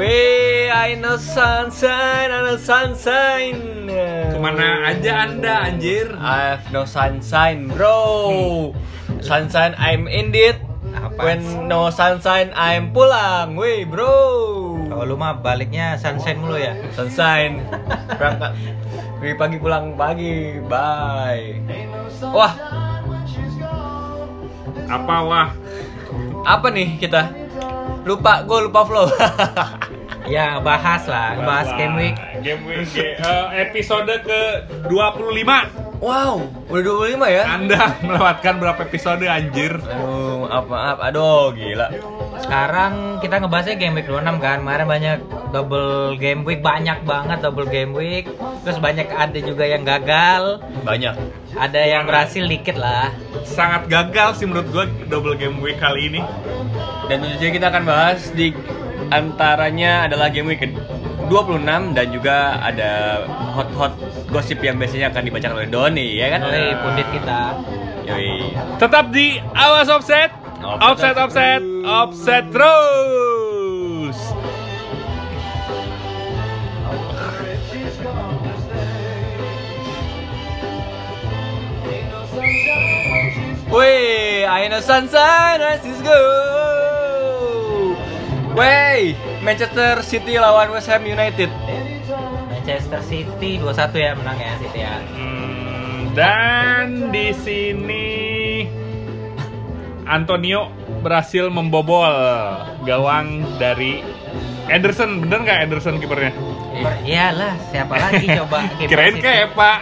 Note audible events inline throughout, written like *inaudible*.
We, I know sunshine, I know sunshine. Ke mana aja anda anjir? I have no sunshine, bro. Sunshine, I'm indeed. Apa? When no sunshine, I'm pulang. Weh, bro. Kalau lu mah baliknya sunshine mulu ya. Sunshine. Berangkat. Wih, pagi pulang pagi. Bye. Wah, Apa wah? apa nih kita? Lupa, gue lupa flow. *laughs* Ya bahas lah, bahas game week. Game week eh, episode ke 25 wow, udah 25 ya? Anda *laughs* melewatkan berapa episode anjir? Aduh, maaf, maaf. Aduh, gila. Sekarang kita ngebahasnya game week 26 kan. Kemarin banyak double game week, banyak banget double game week. Terus banyak ada juga yang gagal, Banyak. ada yang berhasil dikit lah. Sangat gagal sih menurut gua double game week kali ini. Dan tentu saja kita akan bahas di antaranya adalah game week ke-26 dan juga ada hot-hot gosip yang biasanya akan dibacakan oleh Doni, ya kan? Oleh pundit kita. Yoi. Tetap di awas offset. Offset Offset, offset, offset terus. Wih, I know sunshine, let's go. Wey, Manchester City lawan West Ham United. Manchester City 2-1 ya menang ya City ya. Hmm, dan di sini Antonio berhasil membobol gawang dari Ederson. Bener nggak Ederson kipernya? Iyalah, siapa lagi coba *laughs* Kirain kayak Pak.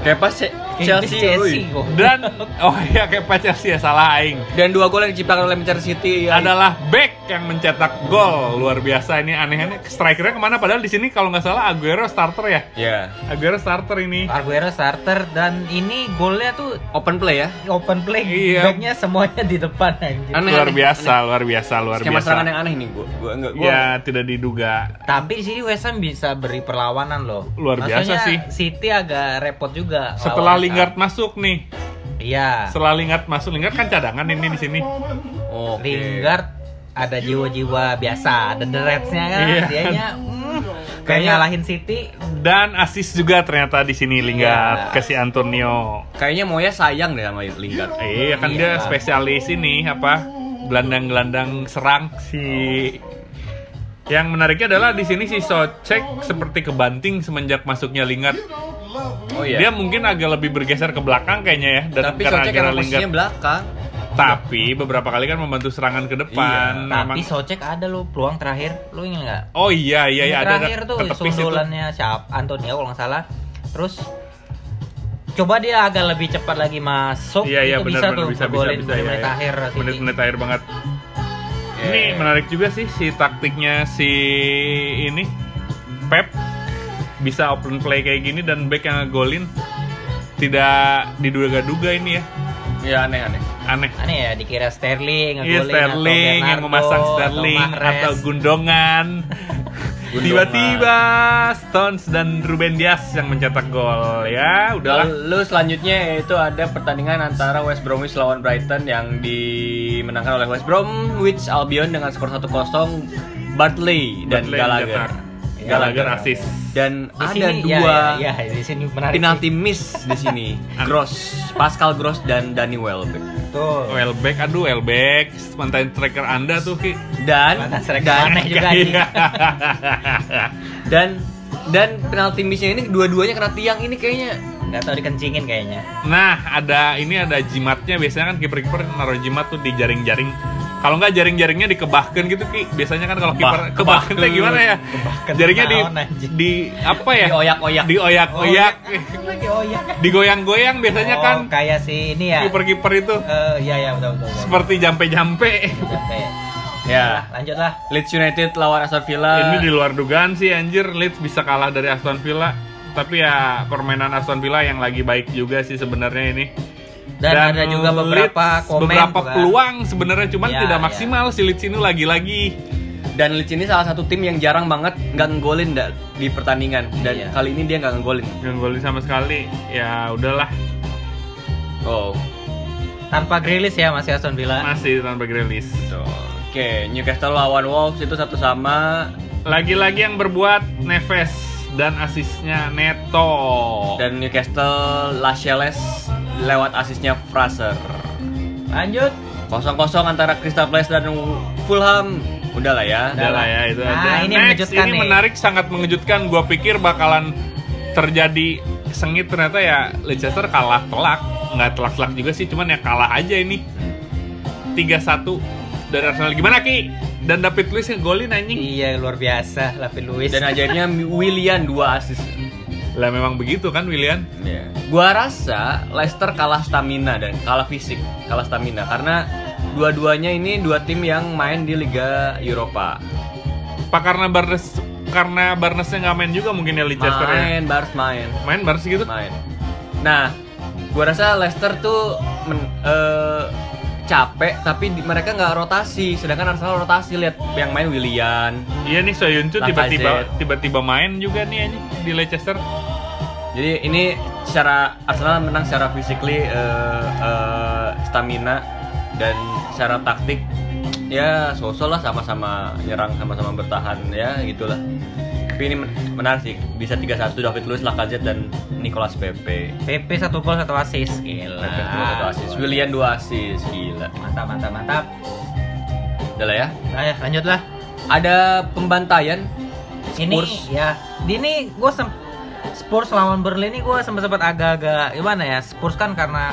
Kayak pas Ce- Chelsea, Chelsea wih. kok. Dan oh iya kayak Pak Chelsea ya salah aing. Dan dua gol yang diciptakan oleh Manchester City ya. adalah back yang mencetak gol luar biasa ini aneh-aneh strikernya ke mana padahal di sini kalau nggak salah Aguero starter ya Ya, Aguero starter ini Aguero starter dan ini golnya tuh open play ya. open play Iya. backnya semuanya di depan anjir. Aneh, luar aneh, biasa luar biasa luar Skema biasa serangan yang aneh nih gua. Gua enggak gua. ya tidak diduga Tapi di sini West Ham bisa beri perlawanan loh. Luar biasa sih. City agak repot juga. setelah. Lingard masuk nih Iya. setelah Lingard masuk Lingard kan cadangan ini di sini Oke. Lingard ada jiwa-jiwa biasa, ada the Reds-nya kan. Iya. Dianya mm, *laughs* kayak Kayaknya- ngalahin City. dan asis juga ternyata di sini Lingard Iya. ke si Antonio Kayaknya Moya sayang deh sama Lingard. eh kan dia Iya. spesialis ini apa gelandang-gelandang serang si yang menariknya adalah di sini si Socek seperti kebanting semenjak masuknya Lingard Oh iya. Dia mungkin agak lebih bergeser ke belakang kayaknya ya dan Tapi karena Socek emang posisinya belakang. Tapi beberapa kali kan membantu serangan ke depan. Iya, Tapi Memang- Socek ada lo peluang terakhir. Lu ingat nggak? Oh iya iya iya ada terakhir tuh sundulannya siapa? Antonio kalau nggak salah. Terus coba dia agak lebih cepat lagi masuk Iya iya itu benar bisa benar tuh bisa bisa bisa menit ya, akhir City. Menit-menit akhir banget. Ya, Ini ya. menarik juga sih si taktiknya si ini Pep bisa open play kayak gini dan back yang ngegolin tidak diduga-duga ini ya Iya aneh-aneh. aneh. Aneh ya dikira Sterling Iya ngegolin Sterling atau yang memasang Sterling atau, atau Gundongan. *laughs* Tiba-tiba Stones dan Ruben Dias yang mencetak gol ya. Udahlah. Lalu selanjutnya yaitu ada pertandingan antara West Bromwich lawan Brighton yang dimenangkan oleh West Bromwich Albion dengan skor 1-0 Bartley dan Gallagher. Mencetak. Gallagher asis. Dan Di ada sini, dua ya, ya, ya, di sini menarik penalti miss di *laughs* sini. Gross, Pascal Gross dan Danny Welbeck. Tuh. Welbeck, aduh Welbeck, mantan striker Anda tuh Ki. Dan Mantan striker dan aneh juga. *laughs* Iya. *laughs* dan dan penalti missnya ini dua-duanya kena tiang ini kayaknya Nggak tahu dikencingin kayaknya. nah, ada ini ada jimatnya biasanya kan kiper-kiper naruh jimat tuh di jaring-jaring. Kalau nggak jaring-jaringnya dikebahkan gitu Ki. Biasanya kan kalau kiper Kebah- kebahkan tuh kebahkan. gimana ya? Kebahkan Jaringnya di di apa ya? Dioyak-oyak. Dioyak-oyak. Ya. Digoyang-goyang biasanya Oh, kan kayak si ini ya. kiper-kiper itu Eh, iya iya betul betul. betul. seperti jampe-jampe. Oke. ya Lanjut lah. Leeds United lawan Aston Villa Ini di luar dugaan sih anjir Leeds bisa kalah dari Aston Villa. Tapi ya permainan Aston Villa yang lagi baik juga sih sebenarnya ini. Dan, ada juga beberapa komen beberapa kan. peluang sebenarnya cuman Ya, tidak ya. maksimal si Leeds ini lagi-lagi. dan Leeds ini salah satu tim yang jarang banget nggak ngegolin di pertandingan dan Iya. kali ini dia nggak ngegolin Nggak golin sama sekali. Ya udahlah, oh Tanpa Grilis ya masih Aston Villa. masih tanpa Grealish. Oke Oke, Newcastle lawan Wolves itu satu sama Lagi-lagi yang berbuat Neves dan asisnya Neto. dan Newcastle Lascelles lewat asisnya Fraser. Lanjut. Kosong-kosong antara Crystal Palace dan Fulham. Udah lah ya. Udah lah ya itu Nah, aja. ini Next, mengejutkan ini nih. menarik, sangat mengejutkan. Gua pikir bakalan terjadi sengit ternyata ya Leicester kalah telak. Nggak telak-telak juga sih, cuman ya kalah aja ini. 3-1 dari Arsenal. Gimana Ki? Dan David Luiz ngegolin anjing. Iya luar biasa David Luiz. Dan akhirnya *laughs* Willian dua asis. Lah memang begitu kan William? Ya. Gua rasa Leicester kalah stamina dan kalah fisik, kalah stamina karena dua-duanya ini dua tim yang main di Liga Eropa. Apa karena Barnes karena Barnesnya nggak main juga mungkin ya Leicester ya? Main, Bars main, Main Barnes gitu? main. Nah, gua rasa Leicester tuh men- eh, capek tapi di- mereka nggak rotasi, sedangkan Arsenal rotasi lihat yang main Willian. Iya nih Soyuncu tiba-tiba tiba-tiba main juga nih anjing di Leicester. Jadi ini secara Arsenal menang secara physically eh, eh, stamina dan secara taktik ya sosok lah sama-sama nyerang sama-sama bertahan ya gitulah. Tapi ini men- menarik sih bisa 3-1 David Luiz, Lacazette dan Nicolas Pepe. PP satu gol satu assist. Gila. Pepe dua satu assist, William 2 assist, gila. Mantap mantap mantap. Udah lah ya. Ayo lanjut lah. Ada pembantaian Ini Spurs. ya. Di ini gue Spurs lawan Berlin ini gue sempat sempat agak-agak gimana ya? Spurs kan karena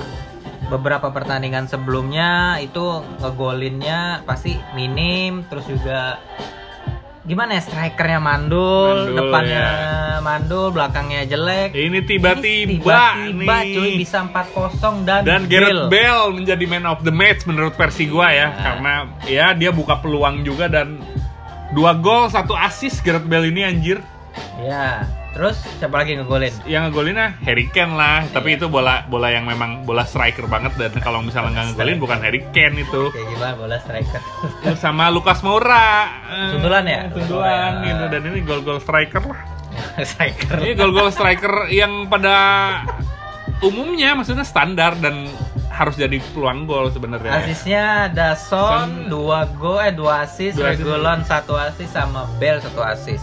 beberapa pertandingan sebelumnya itu ngegolinnya pasti minim terus juga gimana ya strikernya mandul, Mandul, depannya ya. mandul belakangnya jelek Ini tiba-tiba nih. cuy bisa 4-0 dan, Dan Gareth Bale menjadi man of the match menurut versi gua ya, Nah. karena ya dia buka peluang juga dan dua gol satu assist Gareth Bale ini anjir. ya terus siapa lagi ngegolin Yang ngegolinnya Harry Kane lah, tapi Iya. itu bola bola yang memang bola striker banget dan kalau misalnya nggak ngegolin bukan Harry Kane itu. kayak gimana bola striker Terus sama Lukas Moura. Eh, Sundulan ya? Sundulan gitu dan ini gol-gol striker lah. *laughs* striker Ini gol-gol striker yang pada umumnya maksudnya standar dan harus jadi peluang gol sebenarnya. Asisnya ada Son. Dua gol, eh dua asis. Regulon satu asis sama Bell satu asis.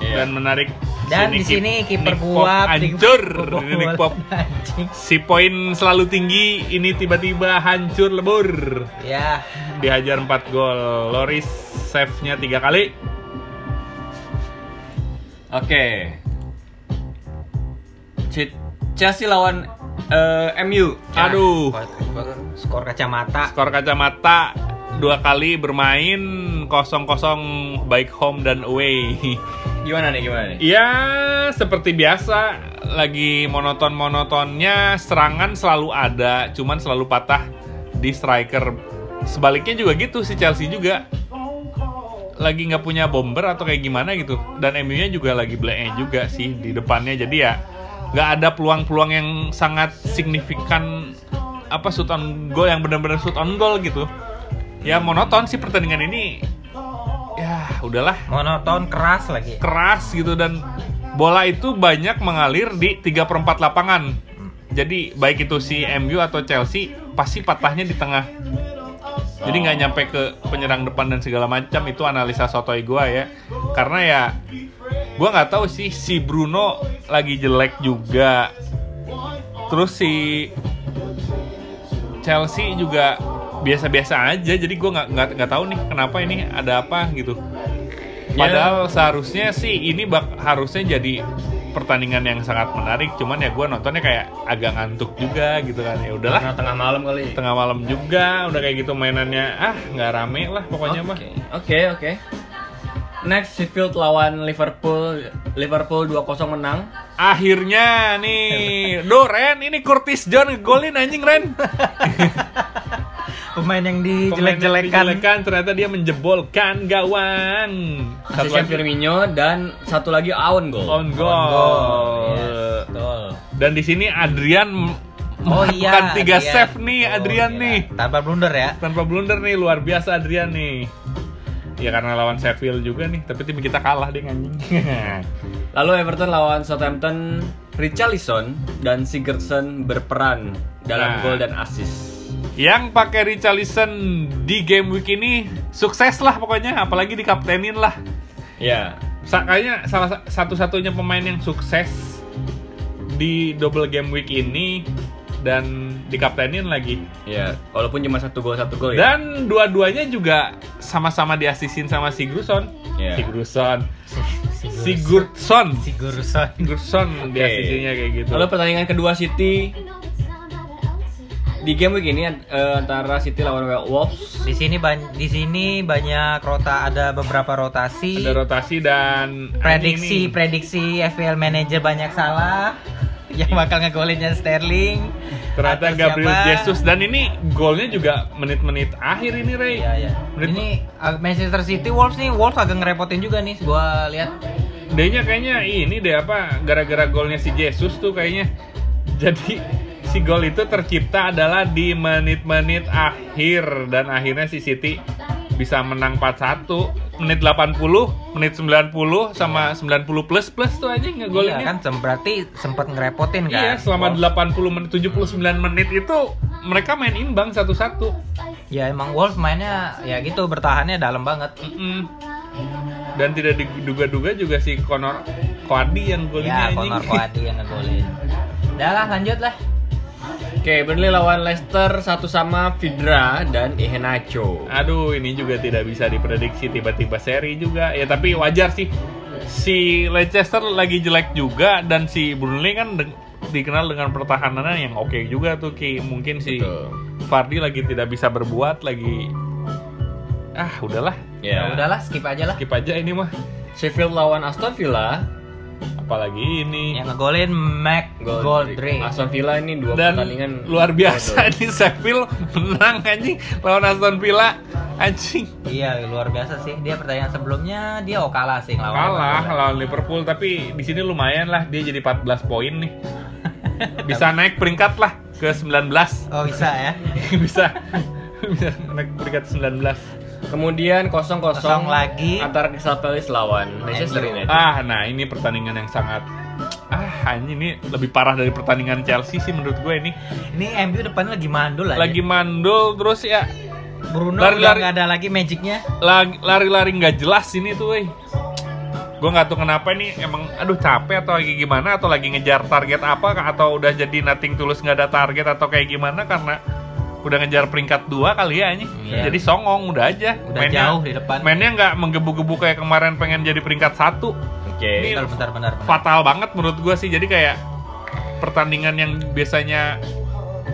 Iya. dan menarik Dan di sini kiper gua hancur Nick Pop Anjing. si poin selalu tinggi ini tiba-tiba hancur lebur Ya, dihajar 4 gol Loris save-nya tiga kali Oke. Ch- Chelsea lawan eh, MU. aduh skor kacamata. skor kacamata dua kali bermain kosong kosong baik home dan away *laughs* Gimana nih gimana nih? Ya seperti biasa lagi monoton monotonnya serangan selalu ada cuman selalu patah di striker. Sebaliknya juga gitu si Chelsea juga. Lagi nggak punya bomber atau kayak gimana gitu. Dan MU-nya juga lagi blacknya juga sih di depannya. Jadi ya nggak ada peluang-peluang yang sangat signifikan apa shoot on goal yang benar-benar shoot on goal gitu. Ya monoton sih pertandingan ini ya udahlah Monoton keras lagi. keras gitu dan bola itu banyak mengalir di 3 per 4 lapangan. Jadi baik itu si MU atau Chelsea pasti patahnya di tengah. Jadi nggak nyampe ke penyerang depan dan segala macam itu analisa sotoy gua ya. Karena ya gua nggak tahu sih si Bruno lagi jelek juga. Terus si Chelsea juga biasa-biasa aja. Jadi gua nggak nggak nggak tahu nih kenapa ini ada apa gitu. Padahal seharusnya sih ini bak harusnya jadi pertandingan yang sangat menarik. Cuman ya gue nontonnya kayak agak ngantuk juga gitu kan. Ya udahlah. Karena tengah malam kali. Tengah malam juga, udah kayak gitu mainannya. Ah nggak rame lah pokoknya mah. Oke, oke, oke. Next Sheffield lawan Liverpool. Liverpool 2-0 menang. Akhirnya nih, do Ren ini Curtis John ngegolin anjing Ren. *laughs* Pemain yang dijelek-jelekan. dijelekan, ternyata dia menjebolkan gawang. Satu lagi Firmino dan satu lagi on goal. on On goal. goal. Yes, betul. Dan di sini Adrian Oh iya, tiga Adrian. save nih Oh, Adrian gila. nih. Tanpa blunder ya. tanpa blunder nih luar biasa Adrian nih ya karena lawan Sheffield juga nih tapi tim kita kalah deh anjing *laughs* Lalu Everton lawan Southampton. Richarlison dan Sigurdsson berperan dalam Nah. gol dan assist. Yang pakai Richarlison di game week ini sukses lah pokoknya apalagi dikaptenin lah Ya. Sa- kayaknya salah sa- satu-satunya pemain yang sukses di double game week ini dan dikaptenin lagi Ya, walaupun cuma satu gol satu gol ya. dan dua-duanya juga sama-sama diasisin sama Sigurdsson Iya. Sigurdsson Sigurdsson Sigurdsson. Sigurdsson Oke. diasisinya kayak gitu Lalu pertandingan kedua City di game week ini eh, antara City lawan Wolves. Di sini ban- di sini banyak rota ada beberapa rotasi. ada rotasi dan prediksi ini- prediksi FPL manager banyak salah. *laughs* Yang bakal ngegolinnya Sterling. ternyata Gabriel siapa. Jesus dan ini golnya juga menit-menit akhir ini Ray Iya ya. Menit- Ini uh, Manchester City Wolves nih Wolves agak ngerepotin juga nih. Gua lihat D-nya kayaknya ini deh apa gara-gara golnya si Jesus tuh kayaknya *laughs* jadi si gol itu tercipta adalah di menit-menit akhir dan akhirnya si City bisa menang 4-1 menit 80 menit 90 sama 90 plus plus tuh aja Iya, ngegolinnya kan sem- berarti sempat ngerepotin kan. Iya, selama Wolves. 80 menit 79 menit itu mereka main imbang satu-satu. Ya emang Wolves mainnya ya gitu bertahannya dalam banget. Mm-mm. Dan tidak diduga-duga juga si Conor Coady yang golnya Ya. Conor Coady yang ngegolin. *laughs* Udah lah, lanjut lah. Oke, Burnley lawan Leicester satu sama Vidra dan Iheanacho. Aduh, ini juga tidak bisa diprediksi tiba-tiba seri juga. Ya tapi wajar sih. Si Leicester lagi jelek juga dan si Burnley kan de- dikenal dengan pertahanannya yang oke juga tuh Ki. Mungkin si Betul. Vardy lagi tidak bisa berbuat lagi ah udahlah Ya. Ya udahlah, skip aja lah. skip aja ini mah Sheffield lawan Aston Villa. Apalagi ini Yang ngegolin Mac Goldrick. Aston Villa ini dua dan pertandingan luar biasa *laughs* ini Sheffield menang anjing lawan Aston Villa anjing Iya, luar biasa sih. Dia pertandingan sebelumnya dia oh kalah sih ngelawan. kalah Liverpool. lawan Liverpool tapi di sini lumayan lah dia jadi 14 poin nih bisa naik peringkat lah ke 19 Oh, bisa ya. *laughs* bisa bisa naik peringkat 19 Kemudian kosong kosong lagi. antara Crystal Palace lawan Manchester. United. ah nah ini pertandingan yang sangat ah anjing ini lebih parah dari pertandingan Chelsea sih menurut gue ini Ini MU depannya lagi mandul aja. lagi mandul terus ya Bruno lari- udah lari. nggak ada lagi magicnya. lagi- lari-lari nggak jelas ini tuh weh gue nggak tahu kenapa ini emang aduh capek atau lagi gimana atau lagi ngejar target apa atau udah jadi nothing tulus nggak ada target atau kayak gimana karena udah ngejar peringkat dua kali ya ini Iya. jadi songong udah aja Udah jauh di depan. mainnya nggak menggebu-gebu kayak kemarin pengen jadi peringkat satu Oke. Ini- Bentar, bentar, bentar. bentar. fatal banget menurut gue sih jadi kayak pertandingan yang biasanya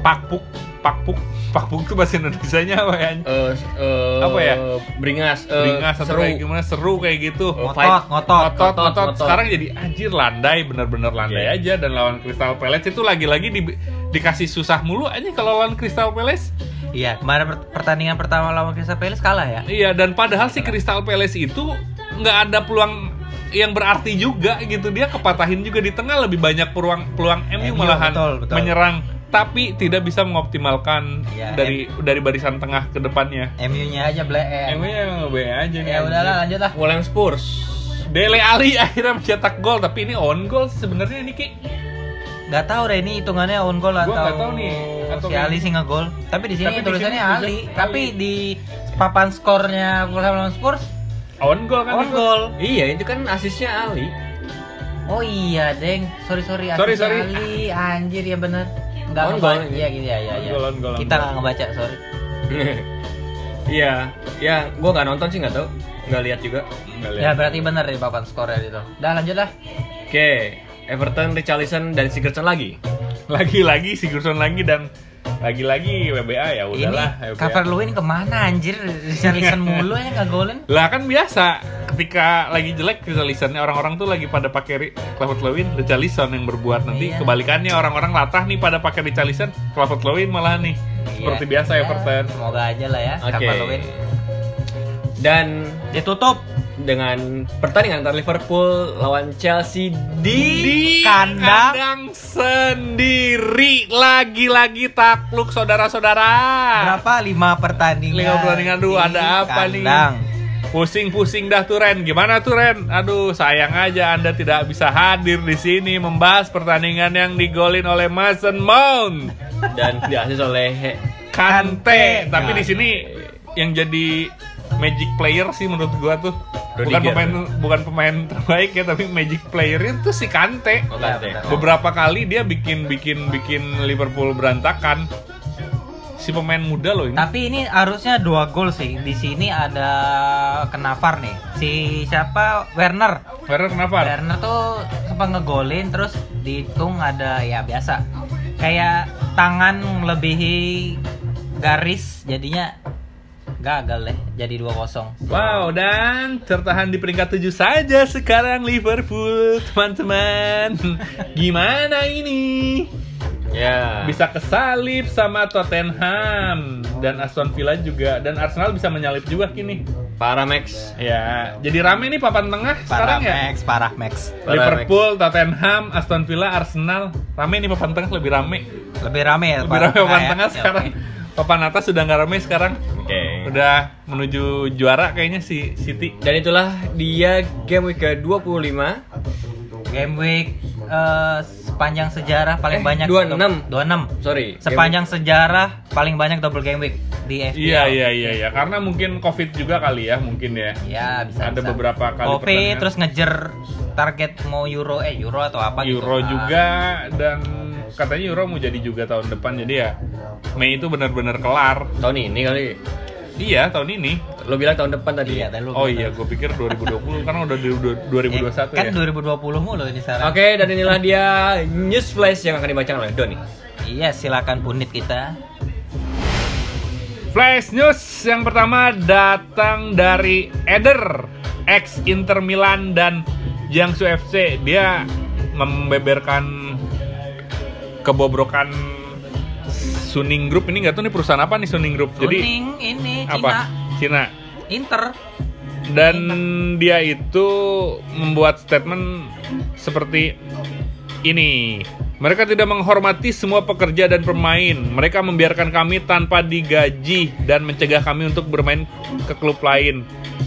pakpuk pakpuk pakpuk itu bahasa Indonesia nya apa ya Eh, eh, Apa ya? Beringas, eh, beringas atau seru. kayak gimana seru kayak gitu Ngotot, ngotot. ngotot, ngotot, ngotot. ngotot. Sekarang jadi anjir landai, bener-bener landai Iya. aja dan lawan Crystal Palace itu lagi-lagi di- dikasih susah mulu aja kalau lawan Crystal Palace. Iya, kemarin per- pertandingan pertama lawan Crystal Palace kalah ya. Iya dan padahal si Crystal Palace itu nggak ada peluang yang berarti juga gitu dia kepatahin juga di tengah lebih banyak peluang peluang MU MU, malahan betul, betul. menyerang tapi tidak bisa mengoptimalkan Iya, dari dari barisan tengah ke depannya. MU-nya aja bleem. MU yang be aja nih. Ya udahlah, lanjut lah. Fulham Spurs. Dele Ali *laughs* akhirnya mencetak gol tapi ini on goal sebenarnya ini Ki. Gak tahu deh ini hitungannya on goal Gua atau nggak tahu nih, atau si Ali sih ngegol. Tapi di sini Tapi di tulisannya sini Ali. tulisannya Tapi Ali. di papan skornya Fulham lawan Spurs On goal kan on goal. Iya, itu kan asisnya Ali. Oh iya, Deng. Sorry sorry, Sorry, sorry. Ali. Anjir ya bener. Enggak On ngebaca. goal. Iya gitu ya, ya, ya. goal, goal, Kita nggak ngebaca, sorry. *laughs* Iya, ya gua nggak nonton sih nggak tahu, nggak lihat juga. Nggak lihat. Ya berarti bener di papan skornya itu. Udah lanjut lah. Oke, Everton, Richarlison dan Sigurdsson lagi. *laughs* Lagi-lagi Sigurdsson lagi dan lagi-lagi WBA ya udahlah. ini cover Luin ke mana anjir? Richarlison mulu ya nggak golin. Lah kan biasa ketika lagi jelek Richarlison orang-orang tuh lagi pada pakai Clavert Lewin Richarlison yang berbuat nanti Iya. kebalikannya orang-orang latah nih pada pakai Richarlison Clavert Lewin malah nih seperti Iya. biasa Ya, Everton. Semoga aja lah ya. Oke. Cover Luin. Dan Ditutup dengan pertandingan antara Liverpool lawan Chelsea di, di kandang. kandang sendiri lagi-lagi takluk saudara-saudara. berapa? Lima pertandingan. Lima pertandingan dulu, ada apa nih? kandang. Pusing-pusing dah tuh Ren. Gimana tuh Ren? Aduh, sayang aja Anda tidak bisa hadir di sini membahas pertandingan yang digolin oleh Mason Mount. dan diasis oleh He- Kante. Tapi Kante. di sini yang jadi magic player sih menurut gua tuh bukan Rudiger. pemain bukan pemain terbaik ya tapi magic playernya tuh si Kante. Oh, Kante. benar. Beberapa kali dia bikin bikin bikin Liverpool berantakan. Si pemain muda loh ini. Tapi ini harusnya dua gol sih. Di sini ada Kenafar nih. Si siapa? Werner. Werner kenapa? Werner tuh sempat ngegolin terus dihitung ada ya biasa. Kayak tangan melebihi garis jadinya gagal deh jadi 2-0. Wow, dan tertahan di peringkat 7 saja sekarang Liverpool, teman-teman. *laughs* Gimana ini? Ya. Bisa kesalip sama Tottenham dan Aston Villa juga dan Arsenal bisa menyalip juga kini. Para Max. Ya, jadi rame nih papan tengah sekarang ya. Max, parah Max. Parah, Liverpool, Tottenham, Aston Villa, Arsenal. Rame nih papan tengah lebih rame. Lebih rame ya. Lebih rame papan ya? tengah Ya, sekarang. oke. Papan atas sudah nggak rame sekarang. Oke. Udah menuju juara kayaknya si City. Dan itulah dia game week ke-25. Game week eh, sepanjang sejarah paling Eh, banyak 26. 26. Sorry. Sepanjang sejarah paling banyak double game week di FPL. Iya iya iya iya karena mungkin covid juga kali ya mungkin ya. Ya, bisa. Ada bisa. beberapa kali Covid terus ngejer target mau euro eh euro atau apa gitu. Euro Ah. juga dan katanya Euro mau jadi juga tahun depan jadi ya Mei itu benar-benar kelar. Tahun ini kali. Iya tahun ini. Lo bilang tahun depan tadi. Iya, tadi lu Oh iya, gue pikir 2020 karena udah di du- Eh, 2021 kan ya. 2020 mulu ini sekarang. Oke, dan inilah dia news flash yang akan dibacakan oleh Doni. Iya, silakan punit kita. Flash news yang pertama datang dari Eder, ex Inter Milan dan Jiangsu FC. Dia membeberkan kebobrokan Suning Group ini nggak tahu nih perusahaan apa nih Suning Group. Jadi Kuning ini Cina, apa? Cina. Inter. Dan dia itu membuat statement seperti ini. Mereka tidak menghormati semua pekerja dan pemain. Mereka membiarkan kami tanpa digaji dan mencegah kami untuk bermain ke klub lain.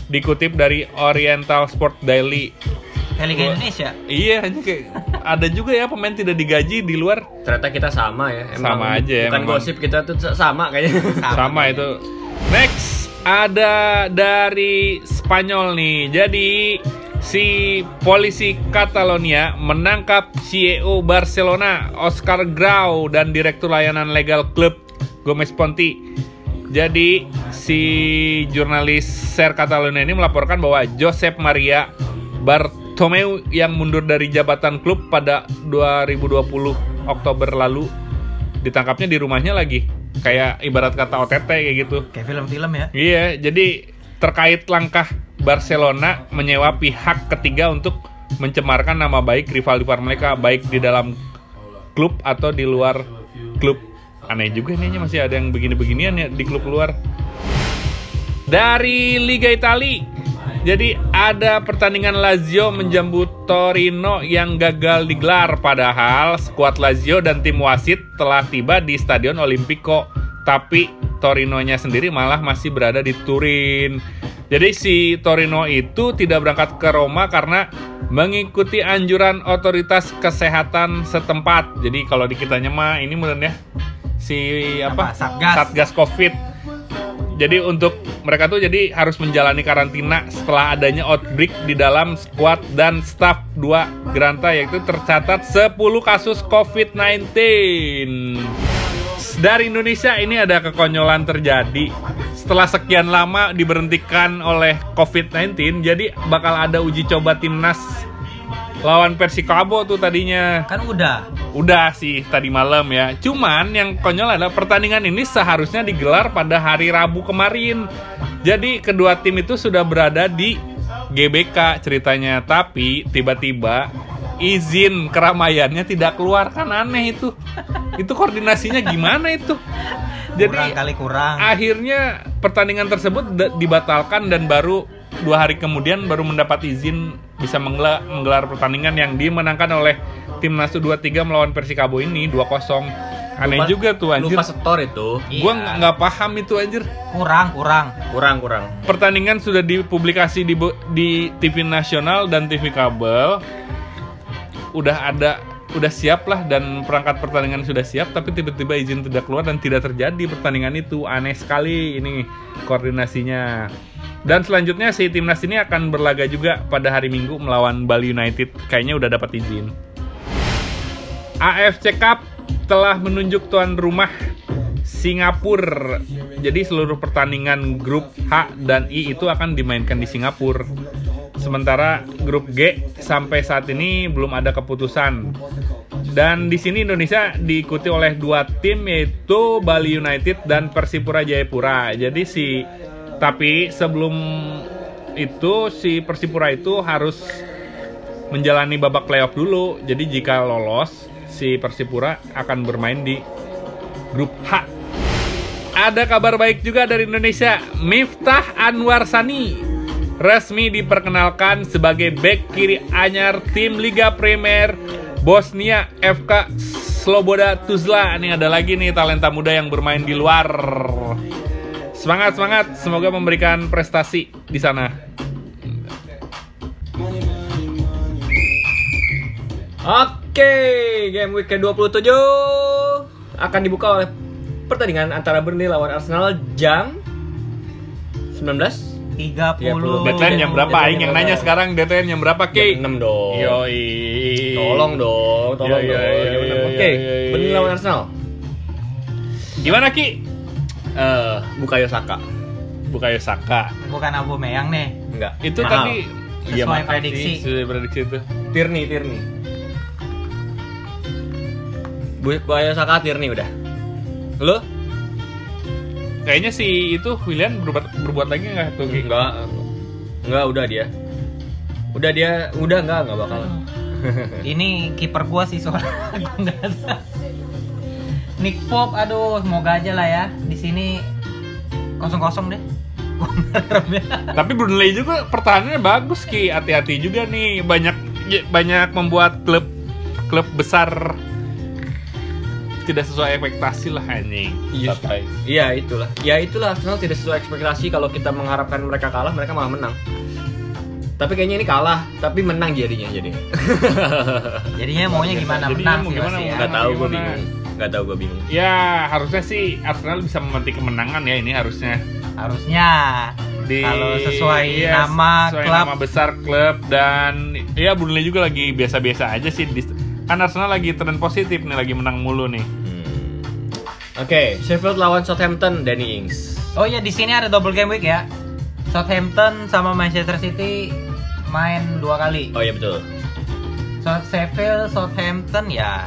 Dikutip dari Oriental Sport Daily. Liga Indonesia. Iya, kayak ada juga ya pemain tidak digaji di luar. Ternyata kita sama ya. Sama aja ya, Bukan gosip kita tuh sama kayaknya. sama itu. Next ada dari Spanyol nih. Jadi si polisi Catalonia menangkap CEO Barcelona Oscar Grau dan direktur layanan legal klub Gomez Ponti. Jadi si jurnalis Ser Catalonia ini melaporkan bahwa Josep Maria Bartomeu yang mundur dari jabatan klub pada 2020 Oktober lalu ditangkapnya di rumahnya lagi. Kayak ibarat kata OTT kayak gitu. Kayak film-film ya. iya jadi terkait langkah Barcelona menyewa pihak ketiga untuk mencemarkan nama baik rival-rival mereka baik di dalam klub atau di luar klub. Aneh juga nih masih ada yang begini-beginian ya di klub luar. Dari Liga Italia jadi ada pertandingan Lazio menjemput Torino yang gagal digelar padahal skuad Lazio dan tim wasit telah tiba di Stadion Olimpico tapi Torinonya sendiri malah masih berada di Turin. Jadi si Torino itu tidak berangkat ke Roma karena mengikuti anjuran otoritas kesehatan setempat. Jadi kalau di kitanya mah ini meren ya si apa? Apa? Satgas. Satgas Covid. Jadi untuk mereka tuh jadi harus menjalani karantina setelah adanya outbreak di dalam squad dan staff dua Granta yaitu tercatat 10 kasus COVID-19. Dari Indonesia ini ada kekonyolan terjadi setelah sekian lama diberhentikan oleh COVID-19 jadi bakal ada uji coba timnas lawan Persikabo tuh tadinya Kan udah. Udah sih tadi malam ya. Cuman yang konyol adalah pertandingan ini seharusnya digelar pada hari Rabu kemarin. Jadi kedua tim itu sudah berada di GBK ceritanya, tapi tiba-tiba izin keramaiannya tidak keluar kan aneh itu. Itu koordinasinya gimana itu? Jadi kurang kali kurang. akhirnya pertandingan tersebut dibatalkan dan baru dua hari kemudian baru mendapat izin bisa menggelar, menggelar pertandingan yang dimenangkan oleh timnas U23 melawan Persikabo ini 2-0 aneh Lupa- juga tuh anjir Lupa setor itu. gua Iya. nggak paham itu anjir kurang, kurang. Kurang kurang. pertandingan sudah dipublikasi di di TV nasional dan TV kabel udah ada udah siap lah dan perangkat pertandingan sudah siap tapi tiba-tiba izin tidak keluar dan tidak terjadi pertandingan itu aneh sekali ini koordinasinya dan selanjutnya si timnas ini akan berlaga juga pada hari Minggu melawan Bali United kayaknya udah dapat izin AFC Cup telah menunjuk tuan rumah Singapura. Jadi seluruh pertandingan grup H dan I itu akan dimainkan di Singapura. Sementara grup G sampai saat ini belum ada keputusan. Dan di sini Indonesia diikuti oleh dua tim yaitu Bali United dan Persipura Jayapura. Jadi si tapi sebelum itu si Persipura itu harus menjalani babak playoff dulu. Jadi jika lolos, si Persipura akan bermain di grup H. Ada kabar baik juga dari Indonesia. Miftah Anwar Sani resmi diperkenalkan sebagai bek kiri anyar tim Liga Premier Bosnia FK Sloboda Tuzla. Ini ada lagi nih talenta muda yang bermain di luar. Semangat semangat, semoga memberikan prestasi di sana. Oke, game week ke-27 akan dibuka oleh pertandingan antara Burnley lawan Arsenal jam 19 30 Deadline jam berapa? Aing yang nanya sekarang deadline jam berapa, Ki? jam 6 dong. Yoi. Tolong dong, tolong dong. Jam 6. Oke, Burnley lawan Arsenal. Gimana, Ki? Eh, Bukayo Saka. Bukayo Saka. Bukan Abu Meyang nih. Enggak. Itu Mahal. tadi Sesuai mahal. prediksi. Sudah prediksi itu. Tierney, Tierney. Bukayo Saka Tierney udah. Lu? Kayaknya si itu William berbuat berbuat lagi nggak tuh? Enggak. Enggak, udah dia. Udah dia, udah enggak, enggak bakal. Ini kiper gua sih soalnya. *laughs* Nick Pope, aduh, semoga aja lah ya. Sini kosong-kosong deh. *laughs* Tapi Burnley juga pertahanannya bagus Ki. Hati-hati juga nih banyak banyak membuat klub klub besar tidak sesuai ekspektasi lah anjing. Iya. Iya itulah. Ya itulah Arsenal tidak sesuai ekspektasi kalau kita mengharapkan mereka kalah, mereka malah menang. Tapi kayaknya ini kalah, tapi menang jadinya jadi. Jadinya maunya gimana? Jadinya Menang mau sih gimana, pasti ya. Enggak tahu gue Gimana? bingung. Enggak tahu gue bingung. Ya harusnya sih Arsenal bisa memetik kemenangan ya ini harusnya. Harusnya Di, kalau sesuai iya, nama sesuai klub nama besar klub dan ya Burnley juga lagi biasa-biasa aja sih. Di- Kan Arsenal lagi tren positif nih, lagi menang mulu nih. Hmm. Oke, Sheffield lawan Southampton, Danny Ings. Oh iya di sini ada double game week ya. Southampton sama Manchester City main dua kali. Oh iya betul. South Sheffield, Southampton ya.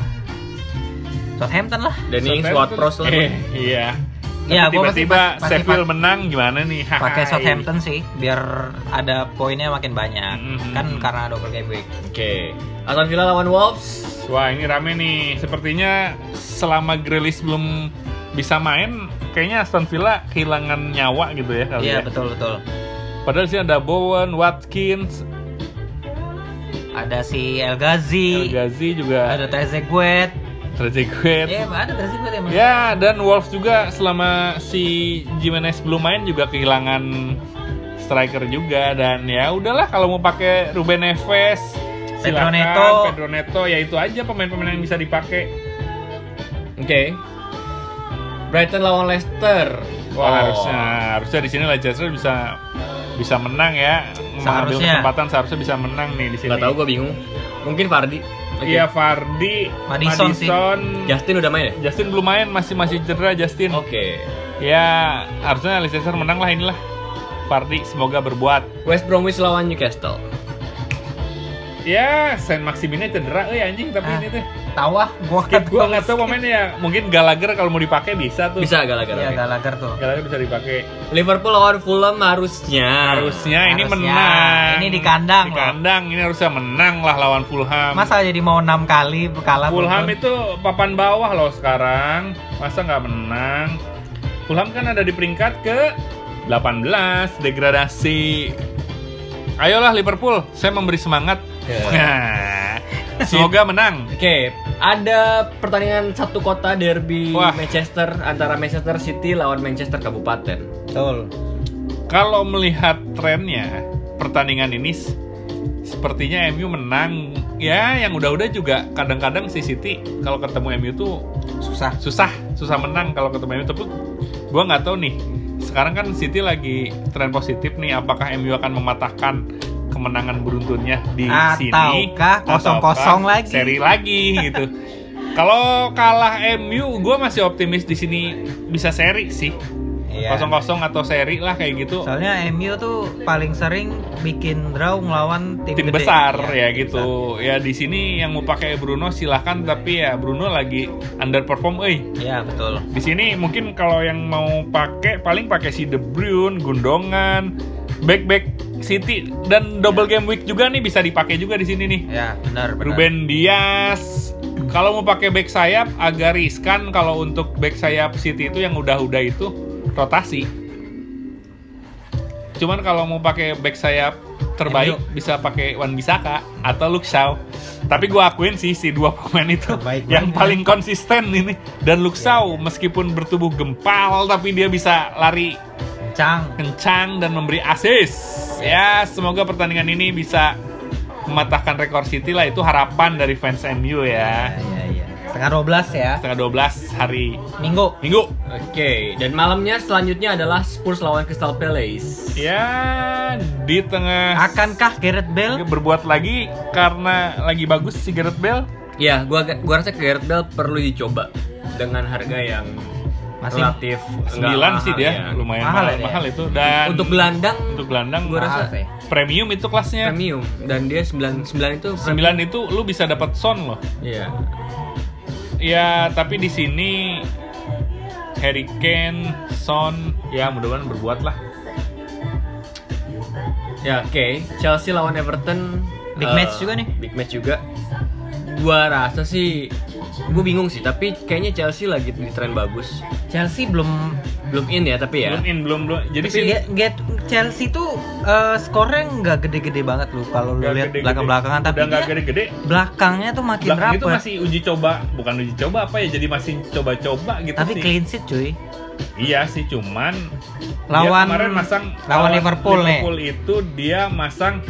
Southampton lah. Danny Ings Southampton- Watpros lah. Eh, iya. Iya, Tapi pasti- tiba-tiba pasti- Sheffield menang gimana nih? *laughs* Pakai. Southampton sih biar ada poinnya makin banyak. Mhm. Kan karena double game week. Oke. Aston Villa lawan Wolves. Wah ini rame nih. Sepertinya selama Grealish belum bisa main, kayaknya Aston Villa kehilangan nyawa gitu ya kali Iya ya. betul betul. Padahal sih ada Bowen, Watkins, Ada si El Ghazi, El Ghazi juga, ada Trezeguet. Trezeguet. Iya ada Trezeguet emang. Ya, dan Wolves juga selama si Jimenez belum main juga kehilangan striker juga dan ya udahlah kalau mau pakai Ruben Neves, Pedro. Neto. Pedro Neto ya itu aja pemain-pemain yang bisa dipakai. Oke. Brighton lawan Leicester. Wah Oh. harusnya harusnya di sini Leicester bisa bisa menang ya mengambil Seharusnya. kesempatan seharusnya bisa menang nih di sini. Nggak tahu gue bingung. Mungkin Fardi. Iya Fardi, Madison sih. Justin udah main ya? Justin belum main masih masih cedera Justin. Oke. Ya harusnya Leicester menang lah inilah. Fardi semoga berbuat. West Bromwich lawan Newcastle. Ya, Saint Maximinnya cedera, eh anjing tapi Ah. ini teh. Tahu ah, gua Skip gua nggak tahu pemainnya ya. Mungkin Gallagher kalau mau dipakai bisa tuh. Bisa gara-gara. Iya Gallagher tuh. Gallagher bisa dipakai. Liverpool lawan Fulham harusnya. Harusnya ini Harusnya. menang. Ini di kandang Di loh. kandang ini harusnya menang lah lawan Fulham. Masa jadi mau enam kali kalah Fulham betul? itu papan bawah loh sekarang. Masa nggak menang? Fulham kan ada di peringkat ke 18 degradasi. Ayolah Liverpool, saya memberi semangat. Ya. Semoga menang. Oke, ada pertandingan satu kota derby Wah. Manchester antara Manchester City lawan Manchester Kabupaten. Betul. Kalau melihat trennya, pertandingan ini sepertinya MU menang. Ya, yang udah-udah juga kadang-kadang si City kalau ketemu MU tuh susah susah, susah menang kalau ketemu MU. Tapi gua nggak tahu nih. Sekarang kan City lagi tren positif nih. Apakah MU akan mematahkan kemenangan beruntunnya di sini? Ataukah kosong-kosong lagi? Seri lagi gitu. Kalau kalah MU, gue masih optimis di sini bisa seri sih. Iya. Kosong-kosong atau seri lah kayak gitu. soalnya MU tuh paling sering bikin draw ngelawan tim, tim gede. besar Iya, ya tim gitu. Ya di sini yang mau pakai Bruno silahkan tapi ya Bruno lagi underperform euy. besar. iya betul Di sini mungkin kalau yang mau pakai paling pakai si De Bruyne, Gundongan, back back City dan double game week juga nih bisa dipakai juga di sini nih. ya benar benar Ruben Dias. Kalau mau pakai back sayap agak riskan kalau untuk back sayap City itu yang udah-udah itu rotasi. Cuman kalau mau pakai back sayap terbaik MU. bisa pakai Wan Bisaka atau Luke Shaw. Tapi gua akuin sih si dua pemain itu Terbaik yang banget. paling konsisten ini. Dan Luke Shaw meskipun bertubuh gempal tapi dia bisa lari Cang kencang dan memberi assist. Ya, semoga pertandingan ini bisa mematahkan rekor City lah itu harapan dari fans MU ya. iya iya setengah 12 ya Setengah 12 hari minggu Minggu. Oke, dan malamnya selanjutnya adalah Spurs lawan Crystal Palace. Ya, di tengah akankah Gareth Bale berbuat lagi karena lagi bagus si Gareth Bale. Ya, gua gua rasa Gareth Bale perlu dicoba dengan harga yang Masih relatif Sembilan enggak sih mahal dia, ya. lumayan Mahal mahal, ya mahal itu dan Untuk gelandang untuk gelandang gua rasa premium itu kelasnya. premium dan dia 9 9 itu Sembilan itu lu bisa dapat son loh. Iya. Ya, tapi di sini Harry Kane, Son, ya mudah-mudahan berbuat lah. Ya, oke. Chelsea lawan Everton Big eh, match juga nih. Big match juga. Gua rasa sih gue bingung sih, tapi kayaknya Chelsea lagi di tren bagus. Chelsea belum Belum in ya, tapi ya. Belum in, belum belum. Jadi Tapi sih get, get- Chelsea tuh eh, skornya nggak gede-gede banget loh kalau lu lihat belakang-belakangan tapi udah nggak dia gede-gede. belakangnya tuh makin Belakang itu rapet. masih uji coba, bukan uji coba apa ya? Jadi masih coba-coba gitu Tapi sih. clean sheet cuy. Iya sih, cuman dia Lawan kemarin masang lawan Liverpool nih. Liverpool itu dia masang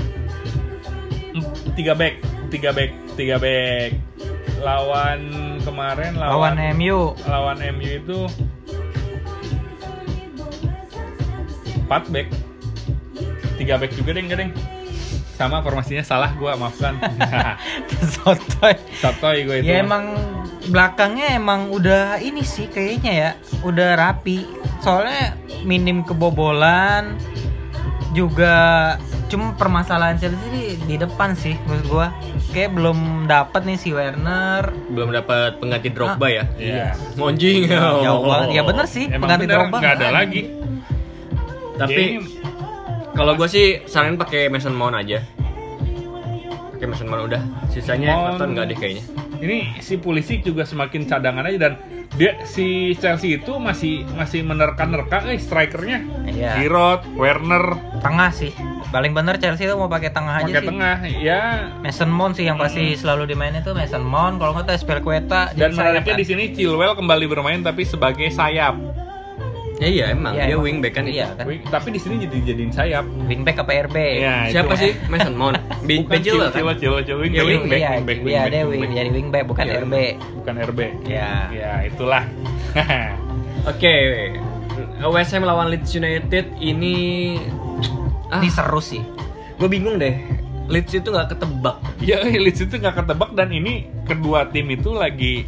tiga back, tiga back, tiga back. Lawan kemarin Lawan lawan MU. lawan MU itu 4 back 3 back juga deng deng sama formasinya salah gua maafkan *laughs* Sotoy. Satoy gue itu Ya emang belakangnya emang udah ini sih kayaknya ya, udah rapi. Soalnya minim kebobolan juga cuma permasalahan Chelsea di, di depan sih menurut gua. Kayak belum dapat nih si Werner. Belum dapat pengganti Drogba ya. Iya. Monjing. Jauh banget. Ya bener sih, emang pengganti bener Drogba nggak ada ada. lagi Tapi Jadi, kalau gue sih saranin pakai Mason Mount aja. Pakai Mason Mount udah. Sisanya Mount. Everton nggak deh kayaknya. ini si polisi juga semakin cadangan aja dan dia si Chelsea itu masih masih menerka-nerka eh strikernya Iya. Giroud, Werner Tengah sih. Paling bener Chelsea tuh mau pakai tengah aja pakai sih. tengah ya Mason Mount sih yang pasti selalu dimainin tuh Mason Mount. Kalau nggak tuh Espelqueta dan menariknya kan. di sini Chilwell kembali bermain tapi sebagai sayap Ya iya emang Iya, dia emang. wingback kan. Iya kan. Wing- tapi di sini jadi jadiin sayap Wingback apa RB? Ya, Siapa sih Mason Mount? Bin Chilwell kan? Chilwell Chilwell Chilwell Ya, wing, wing- back iya, wing back wing iya back, dia wing jadi wingback bukan Iya. RB. bukan RB Ya. ya itulah *laughs* Oke. West Ham lawan Leeds United ini ah, Ini seru sih. gue bingung deh. Leeds itu nggak ketebak. ya *laughs* Leeds itu nggak ketebak dan ini kedua tim itu lagi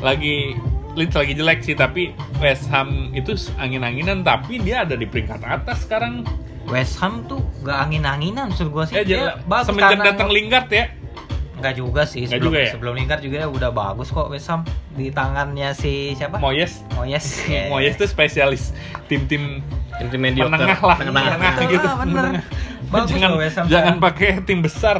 lagi Leeds lagi jelek sih tapi West Ham itu angin-anginan tapi dia ada di peringkat atas sekarang West Ham tuh gak angin-anginan maksud gua sih. ya Dia bagus semenjak karena- datang Lingard ya Nggak juga sih. Sebelum, juga ya? sebelum Lingard juga udah bagus kok West Ham di tangannya si siapa? Moyes Oh yes. Moyes *laughs* itu spesialis tim-tim Tim mediocre. menengah lah Tengah-tengah. menengah Betul gitu lah, bener. Menengah. *laughs* Bagus jangan loh West Ham jangan pakai tim besar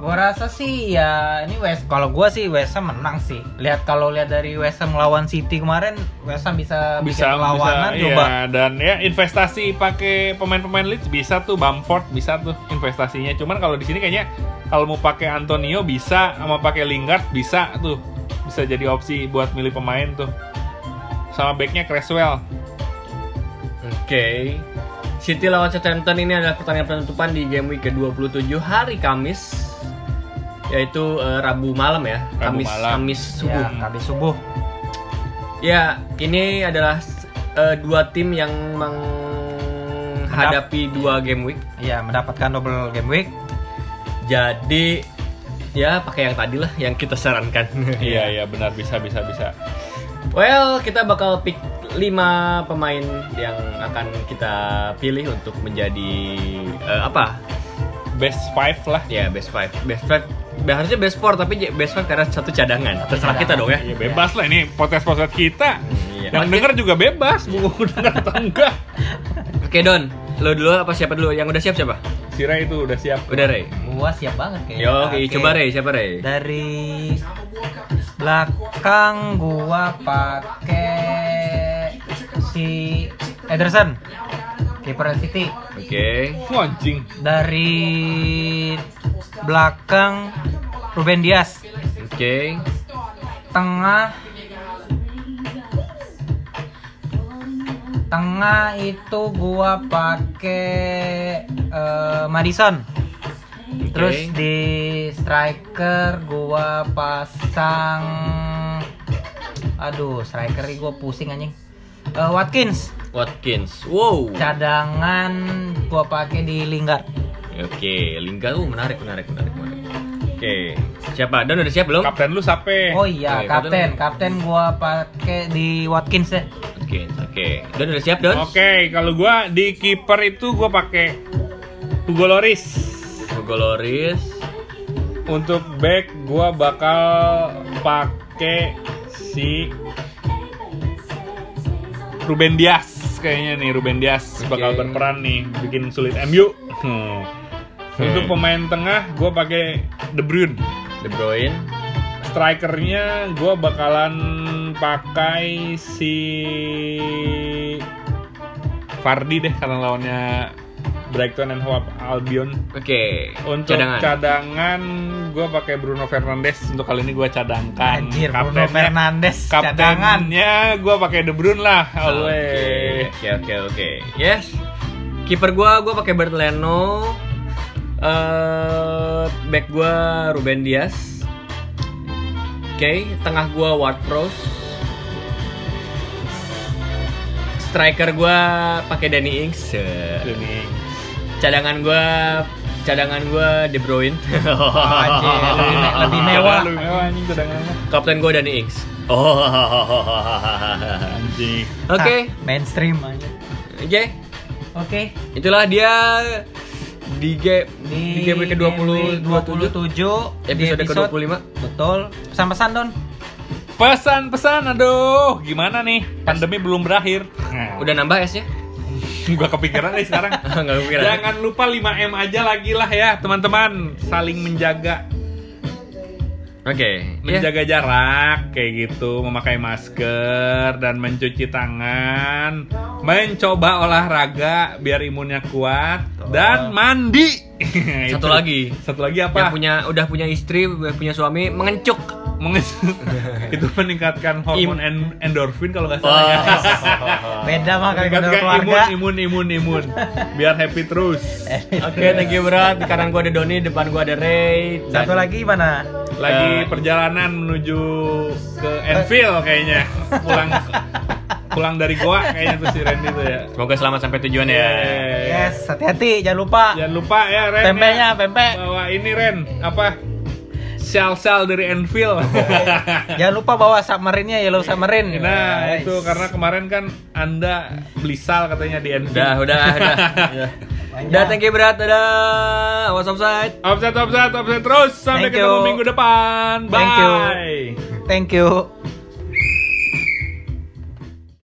Gua rasa sih ya ini West kalau gua sih West Ham menang sih. Lihat kalau lihat dari West Ham lawan City kemarin West Ham bisa, bisa bikin perlawanan bisa, coba. iya. dan ya investasi pakai pemain-pemain Leeds bisa tuh Bamford bisa tuh investasinya cuman kalau di sini kayaknya kalau mau pakai Antonio bisa sama pakai Lingard bisa tuh bisa jadi opsi buat milih pemain tuh sama backnya Creswell Oke. City lawan Southampton ini adalah pertandingan penutupan di game week ke-27 hari Kamis yaitu eh, Rabu malam ya. Rabu Kamis malam. Kamis subuh. Ya, habis subuh. Ya, ini adalah eh, dua tim yang menghadapi dua game week. Iya, mendapatkan double game week. Jadi ya pakai yang tadi lah yang kita sarankan. *laughs* Iya iya benar bisa bisa bisa. Well, kita bakal pick 5 pemain yang akan kita pilih untuk menjadi eh, apa? Best five lah. Ya, best 5. Best 5. Harusnya best 4 tapi best 5 karena satu cadangan. Terserah kita dong ya. Iya bebas lah ini potes-potes kita. Iya. Yang denger juga bebas, mau *laughs* denger atau enggak. Oke, Don. Lo dulu apa siapa dulu? Yang udah siap siapa? Si Ray itu udah siap. Udah, Ray. Gua siap banget kayaknya. Yo, oke, Oke. coba Ray, siapa Ray? Dari belakang gua pakai si Ederson. Kiper City. Oke. Wah, anjing. Dari belakang Ruben Dias. Oke. Tengah Tengah itu gua pakai eh, Madison. Terus di striker gua pasang Aduh, striker ini gua pusing anjing. Eh, Watkins. Watkins. Wow. Cadangan gua pakai di Lingard. Oke, Lingard uh menarik, menarik, menarik, menarik. Oke. Siapa? Don udah siap belum? Kapten lu siapa? Oh iya, Oke, kapten. kapten. Kapten gua pakai di Watkins deh. Oke, oke. Don udah siap, Don? Oke, kalau gua di kiper itu gua pakai Hugo Loris. Hugo Loris. Untuk back gua bakal pakai si Ruben Dias kayaknya nih Ruben Dias Oke. bakal berperan nih bikin sulit MU. Hmm. Untuk pemain tengah gua pakai De Bruyne. De Bruyne. Strikernya gua bakalan pakai si Fardi deh karena lawannya Brighton and Hove Albion. Oke. Untuk cadangan. cadangan, gue pakai Bruno Fernandes. Untuk kali ini gue cadangkan. Anjir, Bruno Kaptennya- Fernandes cadangan. Kaptennya gue pakai De Bruyne lah. Oke, oke, oke, oke. Yes. Kiper gua gua pakai Bert Leno. Eh, back gua Ruben Dias. Oke, tengah gua Ward Prowse. Striker gua pakai Danny Ings. Eh, Ini. Cadangan gua cadangan gua De Bruyne. *laughs* Anjir, lebih, me- lebih mewah. Lebih mewah anjing cadangannya. Kapten gua Danny Ings. Oh. Anjing. Oke. Ah, mainstream aja. Oke. Oke. Itulah dia di game di, game week ke-20 27 episode ke-25. Betul. Pesan-pesan Don. Pesan-pesan, aduh, gimana nih? Pandemi belum berakhir. Udah nambah S-nya? Gua kepikiran nih sekarang. *laughs* Kepikiran. Jangan lupa 5M aja lagi lah ya, teman-teman. Saling menjaga Oke. ya. menjaga jarak kayak gitu, memakai masker dan mencuci tangan, mencoba olahraga biar imunnya kuat dan mandi. *laughs* Satu lagi. Satu lagi Yang apa? punya udah punya istri, udah punya suami mengencuk. *laughs* Itu meningkatkan hormon en- endorfin kalau nggak salah ya. *laughs* Beda mah kali bener Meningkatkan keluarga. imun, imun, imun, imun. Biar happy terus. *laughs* Oke, thank you berat. Di kanan gua ada Doni, depan gua ada Ray. Dan- Satu lagi mana? Lagi Eh. perjalanan menuju ke Enfield kayaknya. Pulang pulang dari Goa kayaknya tuh si Randy tuh ya. Semoga selamat sampai tujuan ya. Yes, hati-hati, jangan lupa. Jangan lupa ya Ren. Pempeknya, ya. pempek. Bawa ini Ren, apa? Sel-sel dari Enfield. *laughs* Jangan lupa bawa submarine-nya Yellow Submarine. nah, Nice. itu karena kemarin kan Anda beli sal katanya di Enfield. Udah, udah, udah. *laughs* Udah, thank you berat. Dadah. Awas offside. Offset, offset, offset terus sampai Thank ketemu you. minggu depan. Bye. Thank you. Thank you.